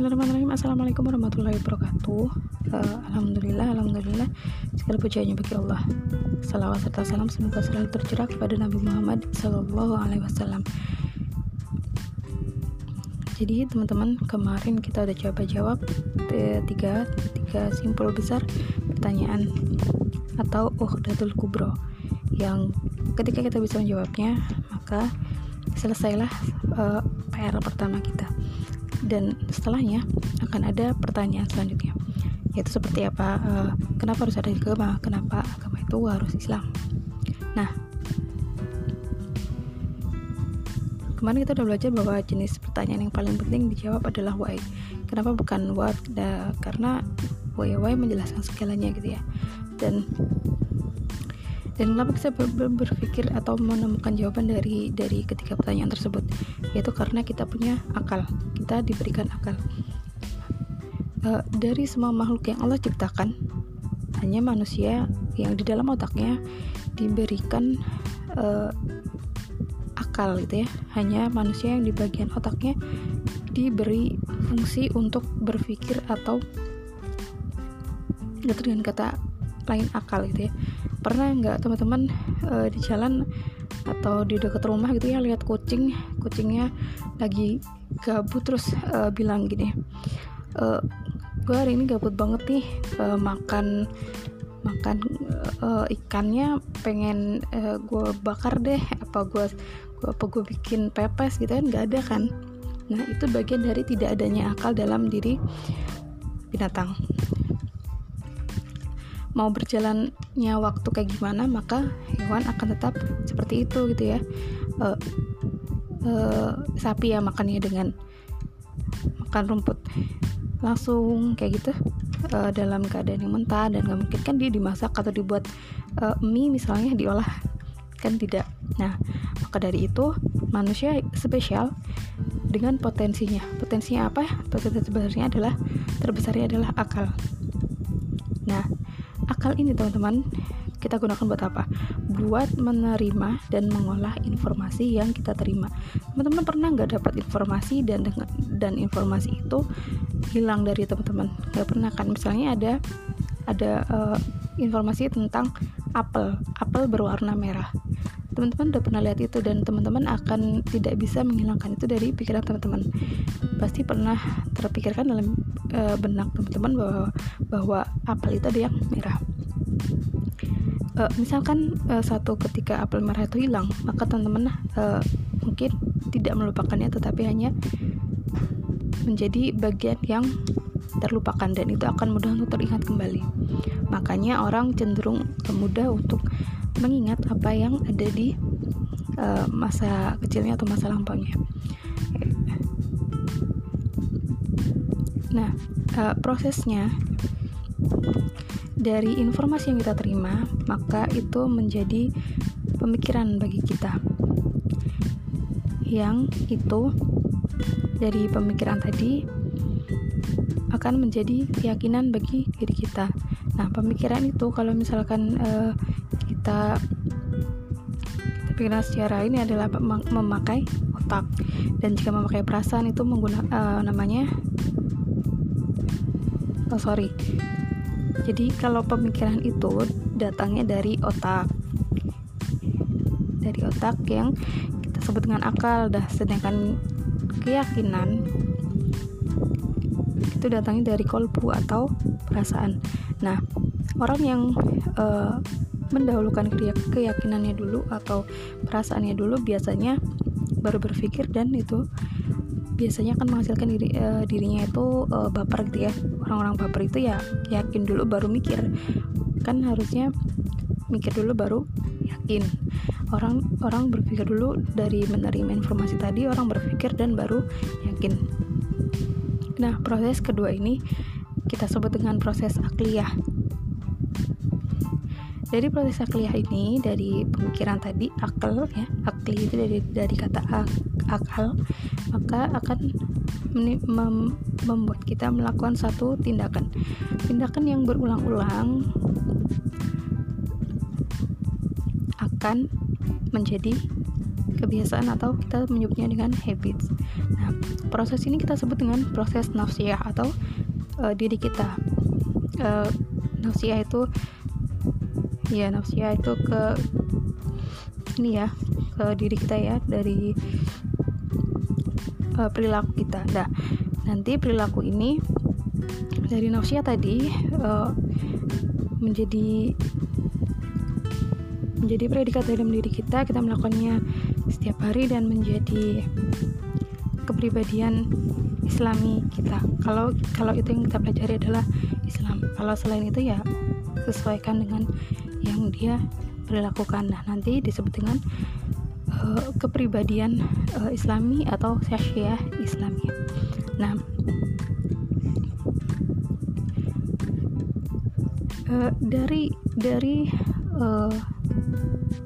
Bismillahirrahmanirrahim. Assalamualaikum warahmatullahi wabarakatuh. Uh, Alhamdulillah Alhamdulillah. Segala pujiannya bagi Allah. Salawat serta salam semoga selalu tercurah kepada Nabi Muhammad Sallallahu Alaihi Wasallam. Jadi teman-teman kemarin kita udah coba jawab tiga, tiga simpul besar pertanyaan atau uhdatul kubro yang ketika kita bisa menjawabnya maka selesailah uh, eh, PR pertama kita. Dan setelahnya akan ada pertanyaan selanjutnya. Yaitu seperti apa uh, kenapa harus ada agama? Kenapa agama itu harus Islam? Nah kemarin kita udah belajar bahwa jenis pertanyaan yang paling penting dijawab adalah why. Kenapa bukan what? Nah, karena why why menjelaskan segalanya gitu ya. Dan dan kenapa kita ber ber berpikir atau menemukan jawaban dari dari ketiga pertanyaan tersebut yaitu karena kita punya akal. Kita diberikan akal. Uh, dari semua makhluk yang Allah ciptakan hanya manusia yang di dalam otaknya diberikan uh, akal gitu ya. Hanya manusia yang di bagian otaknya diberi fungsi untuk berpikir atau dengan kata lain akal gitu ya. Pernah nggak teman-teman uh, di jalan atau di dekat rumah gitu ya lihat kucing kucingnya lagi gabut terus uh, bilang gini uh, eh, gue hari ini gabut banget nih uh, makan makan uh, ikannya pengen uh, gue bakar deh apa gue gua apa gue bikin pepes gitu kan nggak ada kan? Nah itu bagian dari tidak adanya akal dalam diri binatang mau berjalannya waktu kayak gimana maka hewan akan tetap seperti itu gitu ya. Uh, uh, sapi ya makannya dengan makan rumput langsung kayak gitu uh, dalam keadaan yang mentah dan nggak mungkin. Kan dia dimasak atau dibuat uh, mie misalnya diolah kan tidak. Nah maka dari itu manusia spesial dengan potensinya. Potensinya apa? Potensi terbesarnya adalah terbesarnya adalah akal. Nah akal ini teman-teman kita gunakan buat apa? Buat menerima dan mengolah informasi yang kita terima. Teman-teman pernah nggak dapat informasi dan dan informasi itu hilang dari teman-teman? Nggak pernah kan? Misalnya ada ada uh, informasi tentang apel, apel berwarna merah. Teman-teman udah pernah lihat itu dan teman-teman akan tidak bisa menghilangkan itu dari pikiran teman-teman. Pasti pernah terpikirkan dalam uh, benak teman-teman bahwa bahwa apel itu ada yang merah uh, misalkan uh, satu ketika apel merah itu hilang maka teman-teman uh, mungkin tidak melupakannya tetapi hanya menjadi bagian yang terlupakan dan itu akan mudah untuk teringat kembali. Makanya orang cenderung mudah untuk mengingat apa yang ada di uh, masa kecilnya atau masa lampaunya. Nah uh, prosesnya dari informasi yang kita terima, maka itu menjadi pemikiran bagi kita. Yang itu dari pemikiran tadi akan menjadi keyakinan bagi diri kita. Nah, pemikiran itu kalau misalkan uh, kita pikiran secara ini adalah memakai otak dan jika memakai perasaan itu menggunakan uh, namanya oh sorry jadi kalau pemikiran itu datangnya dari otak. Dari otak yang kita sebut dengan akal dah. Sedangkan keyakinan itu datangnya dari kolbu atau perasaan. Nah orang yang uh, mendahulukan keyakinannya dulu atau perasaannya dulu biasanya baru berpikir dan itu biasanya akan menghasilkan diri uh, dirinya itu uh, baper gitu ya orang-orang baper itu ya yakin dulu baru mikir. Kan harusnya mikir dulu baru yakin. Orang orang berpikir dulu dari menerima informasi tadi orang berpikir dan baru yakin. Nah proses kedua ini kita sebut dengan proses akliyah. Dari proses akliyah ini dari pemikiran tadi akal ya akli itu dari dari kata ak, akal maka akan mem, membuat kita melakukan satu tindakan tindakan yang berulang-ulang akan menjadi kebiasaan atau kita menyebutnya dengan habits. Nah, proses ini kita sebut dengan proses nafsiyah atau uh, diri kita. Uh, nafsiyah itu ya nafsiyah itu ke ini ya ke diri kita ya dari uh, perilaku kita. Nah, nanti perilaku ini dari nafsiyah tadi uh, menjadi menjadi predikat dalam diri kita. Kita melakukannya setiap hari dan menjadi kepribadian islami kita. Kalau kalau itu yang kita pelajari adalah Islam. Kalau selain itu ya sesuaikan dengan yang dia berlakukan nah nanti disebut dengan uh, kepribadian uh, islami atau syakhsiyah islami. Nah uh, dari dari uh,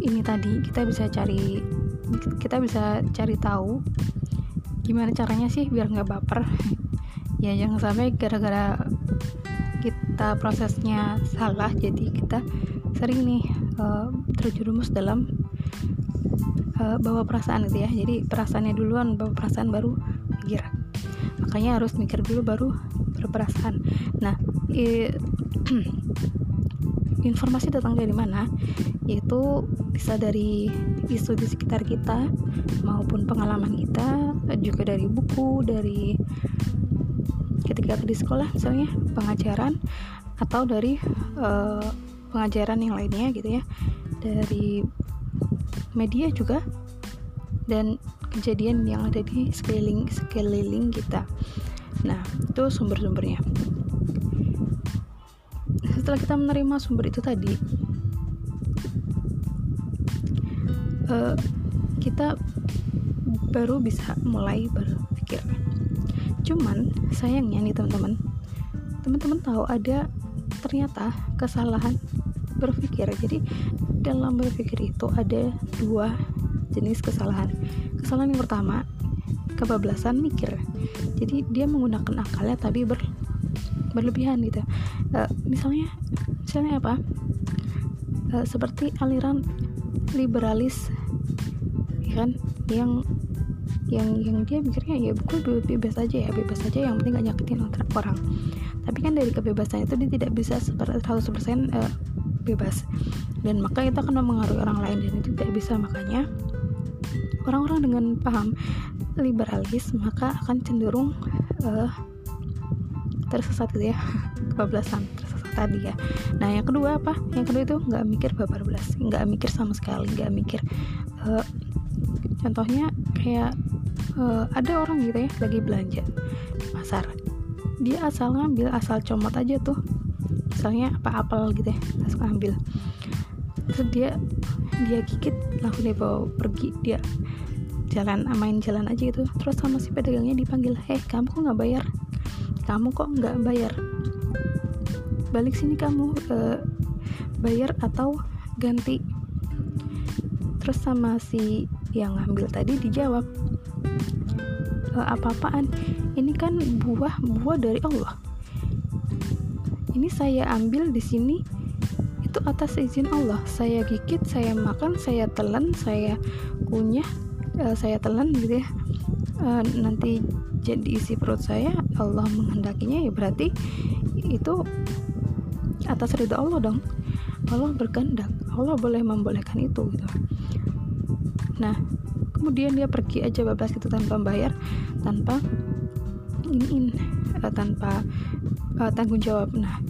ini tadi kita bisa cari kita bisa cari tahu gimana caranya sih biar nggak baper. Ya jangan sampai gara-gara kita prosesnya salah jadi kita sering nih uh, terjerumus dalam uh, bawa perasaan gitu ya. Jadi perasaannya duluan bawa perasaan baru mikir. Makanya harus mikir dulu baru berperasaan. Nah informasi datang dari mana? Yaitu bisa dari isu di sekitar kita maupun pengalaman kita juga dari buku dari ketika di sekolah misalnya pengajaran atau dari uh, pengajaran yang lainnya gitu ya. Dari media juga dan kejadian yang ada di sekeliling sekeliling kita. Nah itu sumber-sumbernya. Setelah kita menerima sumber itu tadi uh, kita baru bisa mulai berpikir. Cuman sayangnya nih teman-teman teman-teman tahu ada ternyata kesalahan berpikir. Jadi dalam berpikir itu ada dua jenis kesalahan. Kesalahan yang pertama kebablasan mikir. Jadi dia menggunakan akalnya tapi ber berlebihan gitu. Uh, misalnya misalnya apa? Uh, seperti aliran liberalis ya kan? Yang yang yang dia mikirnya ya gue bebas aja ya bebas aja yang penting gak nyakitin orang. Tapi kan dari kebebasan itu dia tidak bisa seperti 100% uh, bebas dan maka itu akan mempengaruhi orang lain dan itu tidak bisa. Makanya orang-orang dengan paham liberalis maka akan cenderung uh, tersesat gitu ya. Kebablasan tersesat tadi ya. Nah yang kedua apa? Yang kedua itu nggak mikir bablas nggak mikir sama sekali nggak mikir uh, contohnya kayak uh, ada orang gitu ya lagi belanja di pasar. Dia asal ngambil asal comot aja tuh. Misalnya apa apel gitu ya langsung ambil terus dia dia gigit langsung dia bawa pergi. Dia jalan main jalan aja gitu. Terus sama si pedagangnya dipanggil heh kamu kok nggak bayar? Kamu kok nggak bayar? Balik sini kamu uh, bayar atau ganti. Terus sama si yang ngambil tadi dijawab e, apa-apaan? Ini kan buah buah dari Allah. Ini saya ambil di sini itu atas izin Allah. Saya gigit saya makan saya telan saya kunyah uh, saya telan gitu ya. Uh, nanti jadi isi perut saya Allah menghendakinya ya berarti itu atas ridha Allah dong. Allah berkehendak Allah boleh membolehkan itu gitu. Nah kemudian dia pergi aja bablas gitu tanpa bayar tanpa ini uh, tanpa uh, tanggung jawab. Nah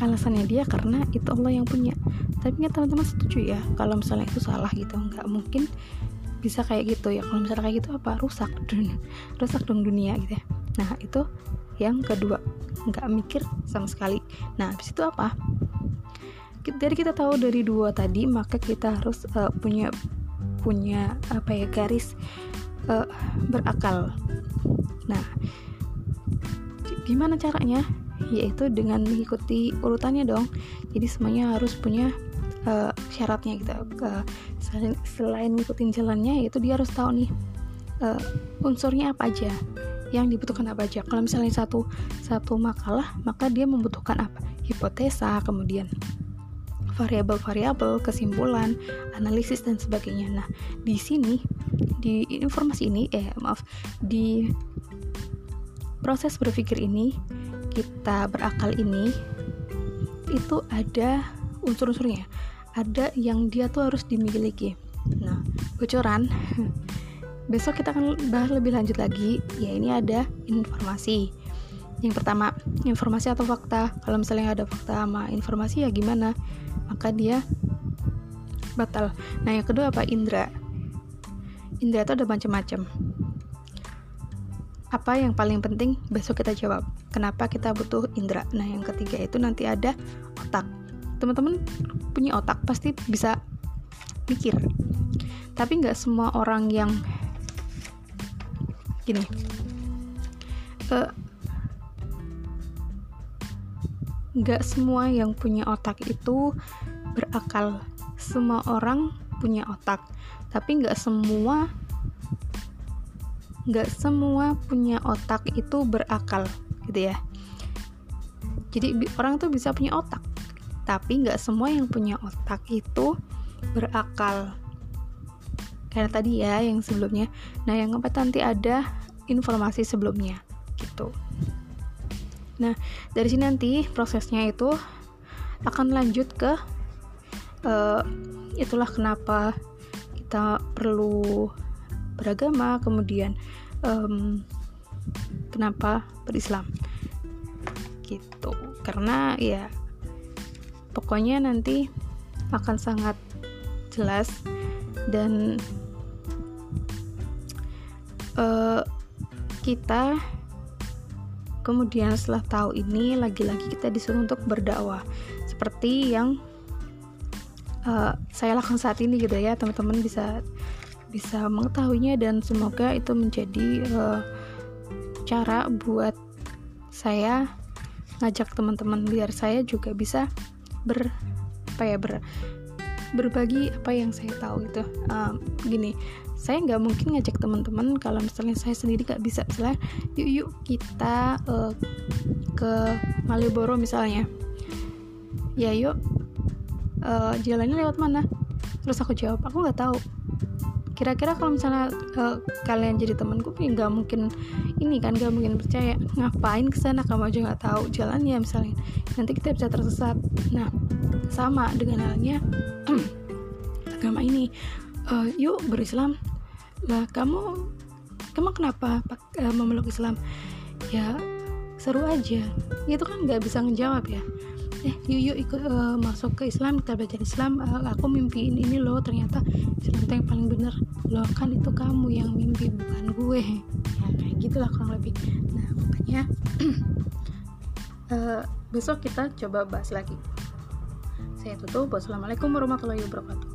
alasannya dia karena itu Allah yang punya. Tapi nggak teman-teman setuju ya kalau misalnya itu salah gitu. Nggak mungkin bisa kayak gitu ya. Kalau misalnya kayak gitu apa? Rusak dunia. Rusak dong dunia gitu ya. Nah itu yang kedua. Nggak mikir sama sekali. Nah habis itu apa? Dari kita tahu dari dua tadi maka kita harus uh, punya punya apa ya garis uh, berakal. Nah gimana caranya yaitu dengan mengikuti urutannya dong. Jadi semuanya harus punya uh, syaratnya gitu. Uh, selain, selain ngikutin jalannya yaitu dia harus tahu nih uh, unsurnya apa aja yang dibutuhkan apa aja. Kalau misalnya satu satu makalah maka dia membutuhkan apa? Hipotesa kemudian variabel-variabel, kesimpulan, analisis dan sebagainya. Nah, di sini di informasi ini eh maaf, di proses berpikir ini kita berakal ini itu ada unsur-unsurnya. Ada yang dia tuh harus dimiliki. Nah, bocoran. Besok kita akan bahas lebih lanjut lagi. Ya, ini ada informasi. Yang pertama informasi atau fakta. Kalau misalnya ada fakta sama informasi ya gimana? Maka dia batal. Nah yang kedua apa? Indra. Indra itu ada macam-macam apa yang paling penting? Besok kita jawab. Kenapa kita butuh indra? Nah yang ketiga itu nanti ada otak. Teman-teman punya otak pasti bisa mikir. Tapi nggak semua orang yang gini. Uh, nggak semua yang punya otak itu berakal. Semua orang punya otak. Tapi nggak semua nggak semua punya otak itu berakal gitu ya. Jadi orang tuh bisa punya otak tapi nggak semua yang punya otak itu berakal. Karena tadi ya yang sebelumnya. Nah yang keempat nanti ada informasi sebelumnya gitu. Nah, dari sini nanti prosesnya itu akan lanjut ke uh, itulah kenapa kita perlu beragama, kemudian um, kenapa berislam gitu. Karena ya pokoknya nanti akan sangat jelas dan uh, kita Kemudian setelah tahu ini, lagi-lagi kita disuruh untuk berdakwah. Seperti yang uh, saya lakukan saat ini gitu ya, teman-teman bisa bisa mengetahuinya dan semoga itu menjadi uh, cara buat saya ngajak teman-teman biar saya juga bisa ber apa ya ber berbagi apa yang saya tahu itu uh, gini saya nggak mungkin ngajak teman-teman kalau misalnya saya sendiri nggak bisa. Misalnya yuk yuk kita uh, ke Malioboro misalnya. Ya yuk uh, jalannya lewat mana? Terus aku jawab aku nggak tahu kira-kira kalau misalnya uh, kalian jadi temanku nggak mungkin ini kan nggak mungkin percaya. Ngapain ke sana? Kamu aja nggak tahu jalannya misalnya. Nanti kita bisa tersesat. Nah sama dengan halnya agama ini. Uh, yuk berislam. Lah kamu kamu kenapa uh, memeluk Islam? Ya seru aja. Itu kan nggak bisa ngejawab ya eh yuk yuk ikut uh, masuk ke Islam kita belajar Islam. Uh, aku mimpiin ini loh ternyata Islam yang paling bener loh kan itu kamu yang mimpi bukan gue. Ya kayak gitulah kurang lebih. Nah makanya uh, besok kita coba bahas lagi. Saya tutup. Wassalamualaikum warahmatullahi wabarakatuh